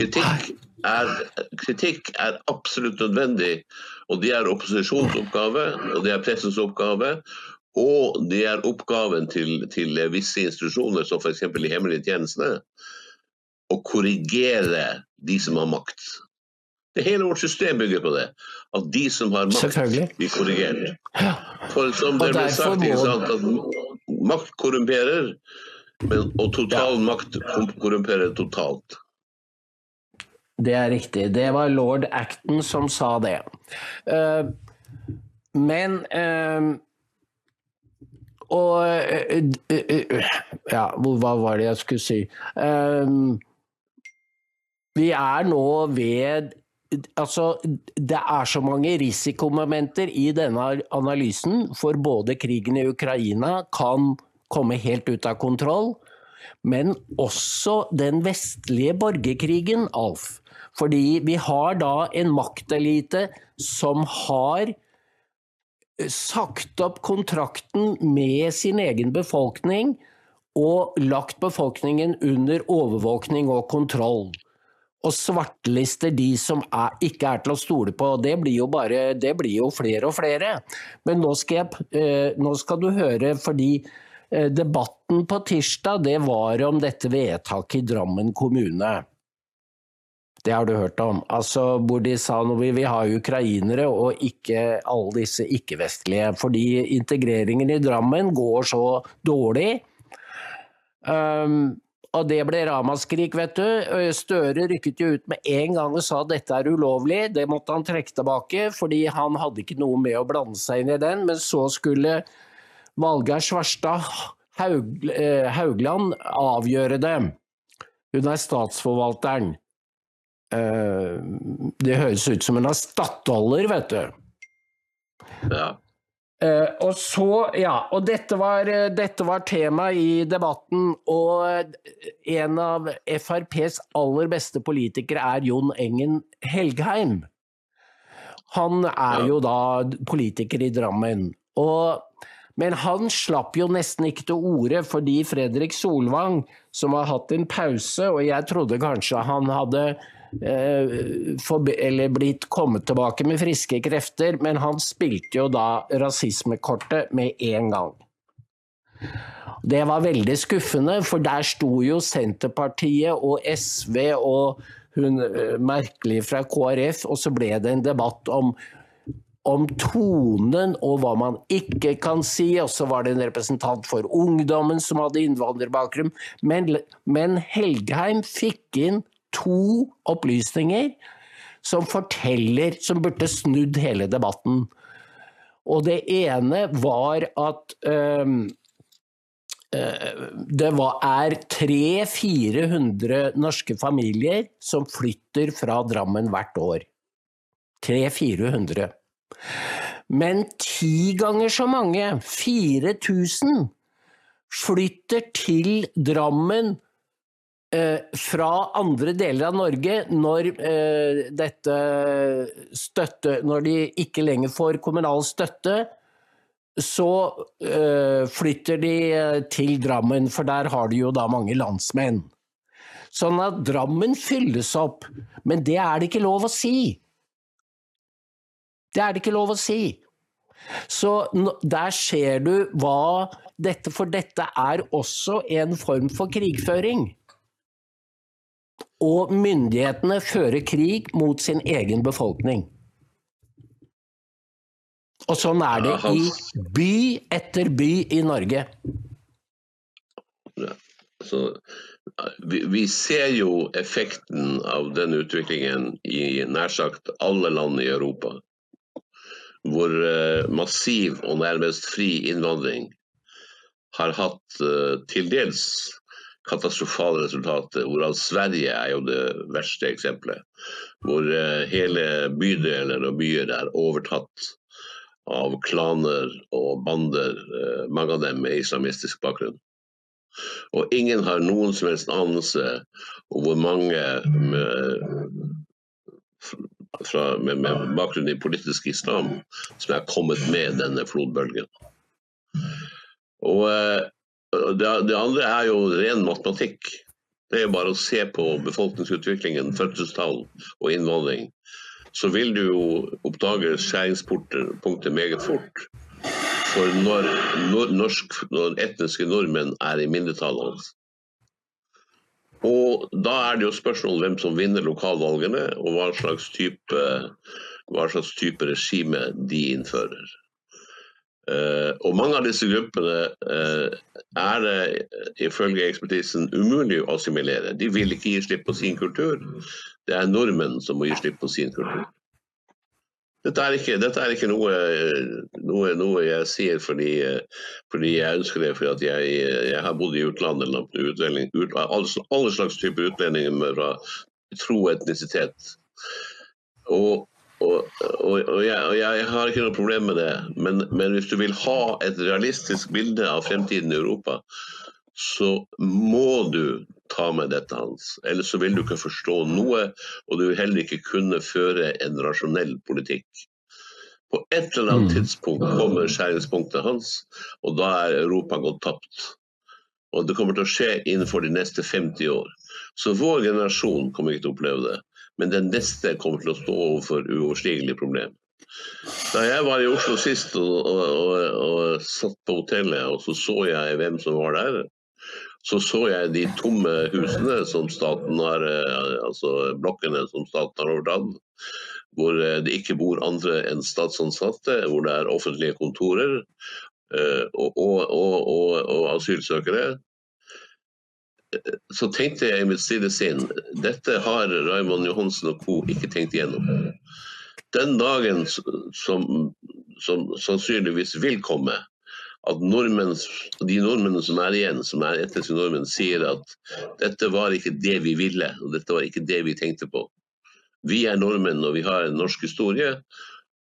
Kritikk er, kritikk er absolutt nødvendig, og det er opposisjonens oppgave, og det er pressens oppgave. Og det er oppgaven til, til visse institusjoner, som f.eks. de hemmelige tjenestene, å korrigere de som har makt. Det Hele vårt system bygger på det. At de som har makt, blir korrigert. For som det ble sagt, sant, at makt korrumperer, men, og total makt korrumperer totalt. Det er riktig. Det var lord Acton som sa det. Uh, men eh, Og eh, eh, eh, Ja, hva var det jeg skulle si? Um, vi er nå ved Altså, det er så mange risikomomenter i denne analysen, for både krigen i Ukraina kan komme helt ut av kontroll, men også den vestlige borgerkrigen, Alf. Fordi vi har da en maktelite som har sagt opp kontrakten med sin egen befolkning og lagt befolkningen under overvåkning og kontroll. Og svartlister de som er, ikke er til å stole på. Det blir jo, bare, det blir jo flere og flere. Men nå skal, jeg, eh, nå skal du høre, fordi eh, debatten på tirsdag det var om dette vedtaket i Drammen kommune. Det har du hørt om. Altså, de vi har ukrainere og ikke alle disse ikke-vestlige. Fordi integreringen i Drammen går så dårlig. Um, og det ble ramaskrik, vet du. Støre rykket jo ut med en gang og sa at dette er ulovlig. Det måtte han trekke tilbake, fordi han hadde ikke noe med å blande seg inn i den. Men så skulle Valgeir Svarstad Haug, eh, Haugland avgjøre det. Hun er statsforvalteren. Eh, det høres ut som hun har stattholder, vet du. Ja. Uh, og så, ja, og dette var, uh, dette var tema i debatten, og en av FrPs aller beste politikere er Jon Engen Helgheim. Han er jo da politiker i Drammen. Og, men han slapp jo nesten ikke til orde fordi Fredrik Solvang, som har hatt en pause, og jeg trodde kanskje han hadde Eh, eller blitt kommet tilbake med friske krefter, men han spilte jo da rasismekortet med en gang. Det var veldig skuffende, for der sto jo Senterpartiet og SV og hun merkelige merkelig fra KrF, og så ble det en debatt om, om tonen og hva man ikke kan si, og så var det en representant for ungdommen som hadde innvandrerbakgrunn. Men, men Helgheim fikk inn to opplysninger som forteller Som burde snudd hele debatten. Og det ene var at um, det er 300-400 norske familier som flytter fra Drammen hvert år. 300-400. Men ti ganger så mange, 4000, flytter til Drammen fra andre deler av Norge når eh, dette støtte Når de ikke lenger får kommunal støtte, så eh, flytter de til Drammen, for der har de jo da mange landsmenn. Sånn at Drammen fylles opp. Men det er det ikke lov å si. Det er det ikke lov å si. Så der ser du hva dette For dette er også en form for krigføring og myndighetene fører krig mot sin egen befolkning. Og sånn er det i by etter by i Norge. Ja, så, vi, vi, ser jo effekten av den utviklingen i nær sagt alle land i Europa. Hvor uh, massiv og nærmest fri innvandring har hatt uh, til dels katastrofale resultater, hvorav Sverige er jo det verste eksempelet. Hvor eh, hele bydeler og byer er overtatt av klaner og bander, eh, mange av dem med islamistisk bakgrunn. Og ingen har noen som helst anelse om hvor mange med, fra, med, med bakgrunn i politisk islam som er kommet med denne flodbølgen. Og eh, det, det, andre er jo ren matematikk. Det er bare å se på befolkningsutviklingen, fødselstall og innvandring. Så vil du jo oppdage skjæringspunktet meget fort. For når, når, norsk, når etniske nordmenn er i mindretall. Og da er det jo spørsmål hvem som vinner lokalvalgene, og hva slags type, hva slags type regime de innfører. Uh, og mange av disse gruppene uh, er det ifølge ekspertisen umulig å assimilere. De vil ikke gi slipp på sin kultur. Det er nordmenn som må gi slipp på sin kultur. Dette er ikke, dette er ikke noe, noe, noe, jeg sier fordi, fordi, jeg ønsker det, fordi jeg, jeg, har bodd i utlandet. Utdeling, ut, alle, alle slags typer utlendinger fra tro og etnisitet. og, og, og, og, jeg, og jeg har ikke noe problem med det, men, men hvis du vil ha et realistisk bilde av fremtiden i Europa, så må du ta med dette hans. Ellers så vil du ikke forstå noe, og du vil heller ikke kunne føre en rasjonell politikk. På et eller annet Mm. tidspunkt kommer skjæringspunktet hans, og da er Europa gått tapt. Og det kommer til å skje innenfor de neste 50 år. Så vår generasjon kommer ikke til å oppleve det. Men den neste kommer til å stå overfor uoverstigelige problemer. Da jeg var i Oslo sist og, og, og, og satt på hotellet, og så så jeg hvem som var der, så så jeg de tomme husene som staten har, eh, altså blokkene som staten har overtatt. Hvor eh, det ikke bor andre enn statsansatte, hvor det er offentlige kontorer eh, og, asylsøkere. Så tenkte jeg i mitt stille sinn dette har Raymond Johansen og co. ikke tenkt igjennom. Den dagen som, som sannsynligvis vil komme, at nordmenn, de nordmennene som er igjen, som er etniske nordmenn, sier at dette var ikke det vi ville, og dette var ikke det vi tenkte på. Vi er nordmenn, og vi har en norsk historie.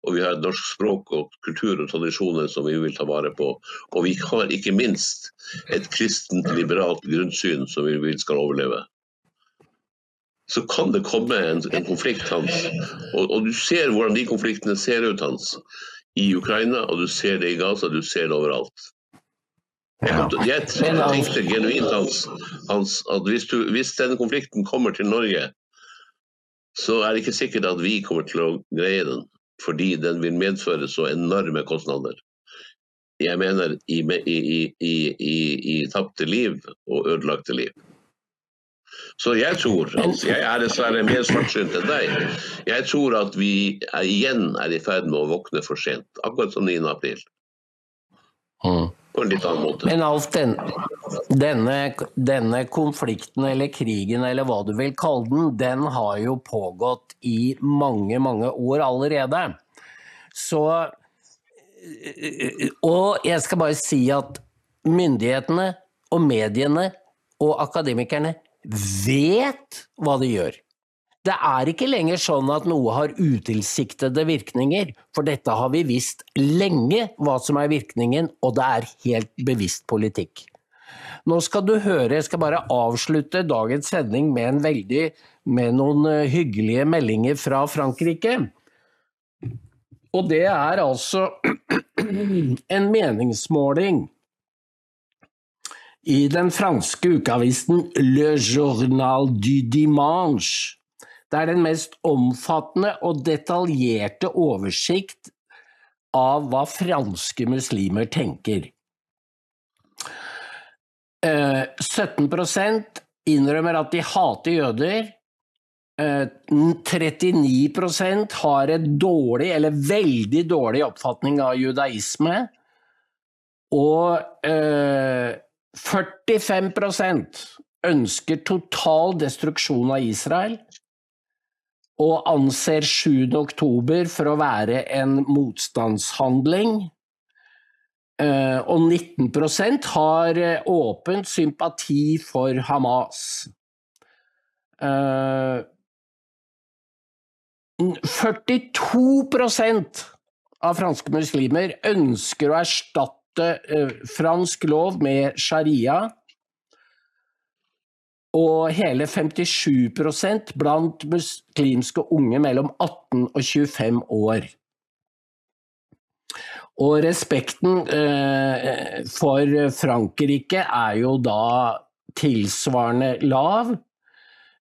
Og vi har et norsk språk og kultur og tradisjoner som vi vil ta vare på. Og vi har ikke minst et kristent, liberalt grunnsyn som vi vil skal overleve. Så kan det komme en, en konflikt, Hans. Og, og du ser hvordan de konfliktene ser ut, Hans. I Ukraina, og du ser det i Gaza, du ser det overalt. Til- jeg tenkte genuint, Hans, Hans at hvis, du, hvis denne konflikten kommer til Norge, så er det ikke sikkert at vi kommer til å greie den. Fordi den vil medføre så enorme kostnader. Jeg mener i, i, i, i, tapte liv og ødelagte liv. Så jeg tror, altså, jeg er dessverre mer svartsynt enn deg, jeg tror at vi er, igjen er i ferd med å våkne for sent. Akkurat som 9. april. Mm. På en litt annen måte. Men Alf, den, denne, denne konflikten eller krigen eller hva du vil kalle den, den har jo pågått i mange, mange år allerede. Så Og jeg skal bare si at myndighetene og mediene og akademikerne vet hva de gjør. Det er ikke lenger sånn at noe har utilsiktede virkninger, for dette har vi visst lenge hva som er virkningen, og det er helt bevisst politikk. Nå skal du høre, jeg skal bare avslutte dagens sending med, veldig, med noen eh, hyggelige meldinger fra Frankrike. Og det er altså en meningsmåling i den franske ukeavisen Le Journal du Dimanche. Det er den mest omfattende og detaljerte oversikt av hva franske muslimer tenker. Eh, 17% innrømmer at de hater jøder. Eh, 39% har et dårlig eller veldig dårlig oppfatning av judaisme. Og eh, 45% ønsker total destruksjon av Israel og anser 7. oktober for å være en motstandshandling. Eh, og 19% har eh, åpent sympati for Hamas. Eh, 42% av franske muslimer ønsker å erstatte fransk lov med sharia. Og hele 57% blant muslimske unge mellom 18 og 25 år. Og respekten eh, for Frankrike er jo da tilsvarende lav.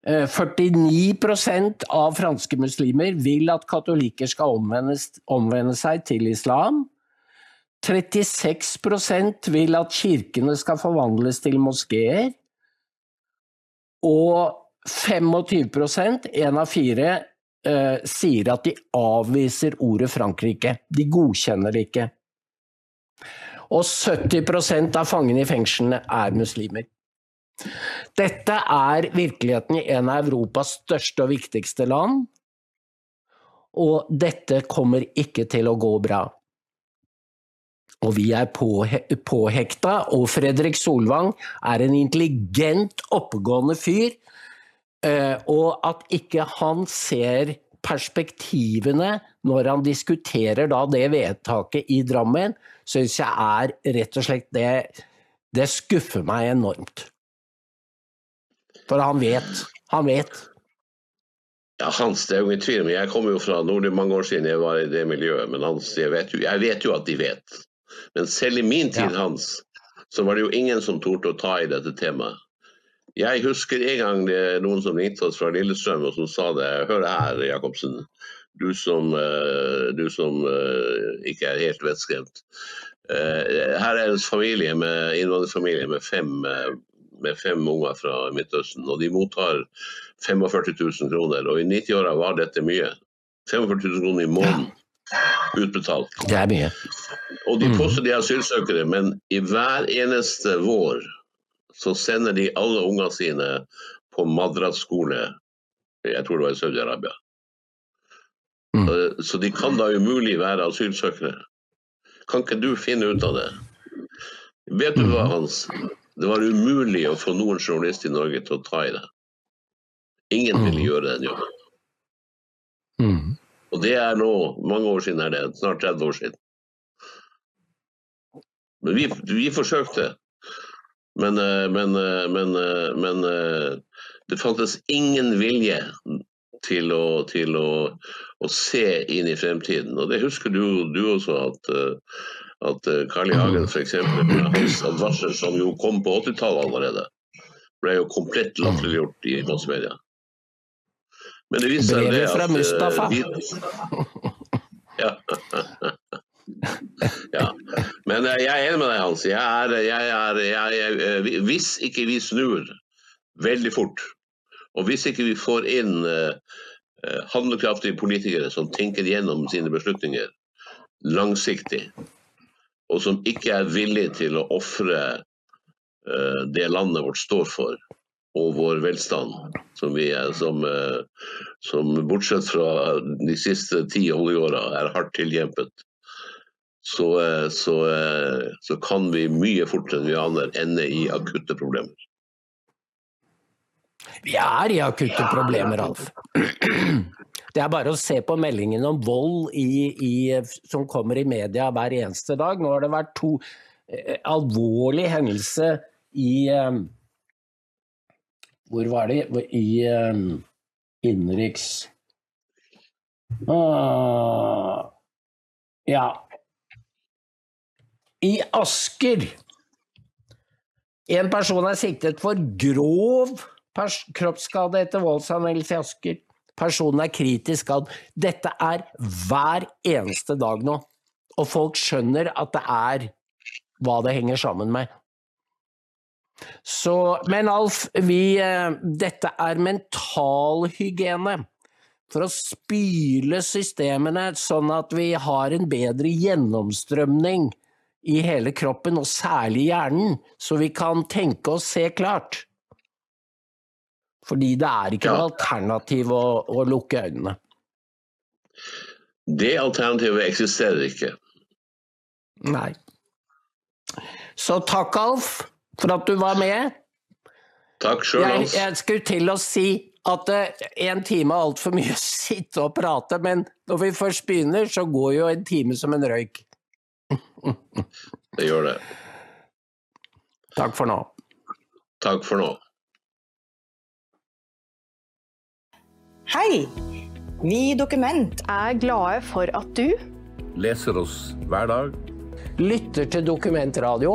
Eh, 49% av franske muslimer vil at katolikker skal omvende seg til islam. 36% vil at kirkene skal forvandles til moskeer. Og 25% en av fire, eh, sier at de avviser ordet Frankrike. De godkjenner det ikke. Og 70% av fangene i fengslene er muslimer. Dette er virkeligheten i en av Europas største og viktigste land, og dette kommer ikke til å gå bra. Og vi er påhe- påhekta, og Fredrik Solvang er en intelligent, oppegående fyr, eh, og at ikke han ser perspektivene når han diskuterer det vedtaket i Drammen, syns jeg er rett og slett det Det skuffer meg enormt. For han vet. Han vet. Ja, Hans, det er jo ingen tvil men Jeg kommer jo fra Nord mange år siden jeg var i det miljøet, men Hans, jeg vet jo, jeg vet jo at de vet. Men selv i min tid, Ja. Hans, så var det jo ingen som torde å ta i dette temaet. Jeg husker en gang det er noen som ringte oss fra Lillestrøm og som sa det. Hør her, Jacobsen. Du som, eh, du som eh, ikke er helt vettskremt. Eh, Her er en familie med, innvandrerfamilie med fem, med fem unger fra Midtøsten, og de mottar 45 000 kroner. Og i 90-åra var dette mye. 45 000 kroner i måneden utbetalt. Det er mye. Og de Mhm. påstår de er asylsøkere, men i hver eneste vår så sender de alle ungene sine på Madras skole. Jeg tror det var i Saudi-Arabia. Mm. Så- Så de kan da umulig være asylsøkere. Kan ikke du finne ut av det? Vet du hva, Mhm. Hans? Det var umulig å få noen journalist i Norge til å ta i det. Ingen ville Mhm. gjøre den jobben. Mm. Og det er nå mange år siden, er det snart 30 år siden. Men vi, vi forsøkte. Men, eh, men, eh, men, eh, men det fantes ingen vilje til å, til å, å se inn i fremtiden. Og det husker du, du også, at, at Carl I. Hagen f.eks. hans advarsel, som jo kom på 80-tallet allerede, ble jo komplett latterliggjort i massmedia. Men det viser seg det at fra eh, Mustafa. vi- ja. ja. Men eh, jeg er enig med deg, Hans. Jeg er, jeg er, jeg er, eh, hvis ikke vi snur veldig fort, og hvis ikke vi får inn handlekraftige politikere som tenker gjennom sine beslutninger langsiktig, og som ikke er villige til å ofre det landet vårt står for, og vår velstand, som vi som, eh, som bortsett fra de siste ti oljeåra er hardt tilkjempet, så, eh, så, eh, så kan vi mye fortere enn vi aner ende i akutte problemer. Vi er i akutte problemer, Alf. Det er bare å se på meldingen om vold i, i, som kommer i media hver eneste dag. Nå har det vært to eh, alvorlige hendelser i eh, Hvor var det? I eh, innenriks ah, Ja. I Asker. En person er siktet for grov kroppsskade etter voldsanmeldelse i Asker. Personen er kritisk skadd. Dette er hver eneste dag nå. Og folk skjønner at det er hva det henger sammen med. Så, men Alf, vi, eh, dette er mentalhygiene. For å spyle systemene sånn at vi har en bedre gjennomstrømning i hele kroppen, og særlig hjernen, så vi kan tenke og se klart. Fordi det er ikke Ja. noe alternativ å, å lukke øynene. Det alternativet eksisterer ikke. Nei. Så takk, Alf, for at du var med. Takk sjøl, Jeg, Hans. jeg skulle til å si at eh, en time er altfor mye å sitte og prate, men når vi først begynner, så går jo en time som en røyk. Det gjør det. Takk for nå. Takk for nå. Hei! Vi i Dokument er glade for at du leser oss hver dag. Lytter til Dokumentradio.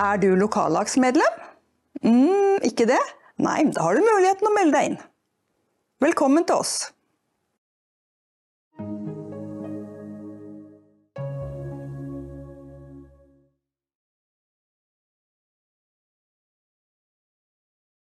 Er du lokallagsmedlem? Mm, ikke det? Nei, da har du muligheten å melde deg inn. Velkommen til oss.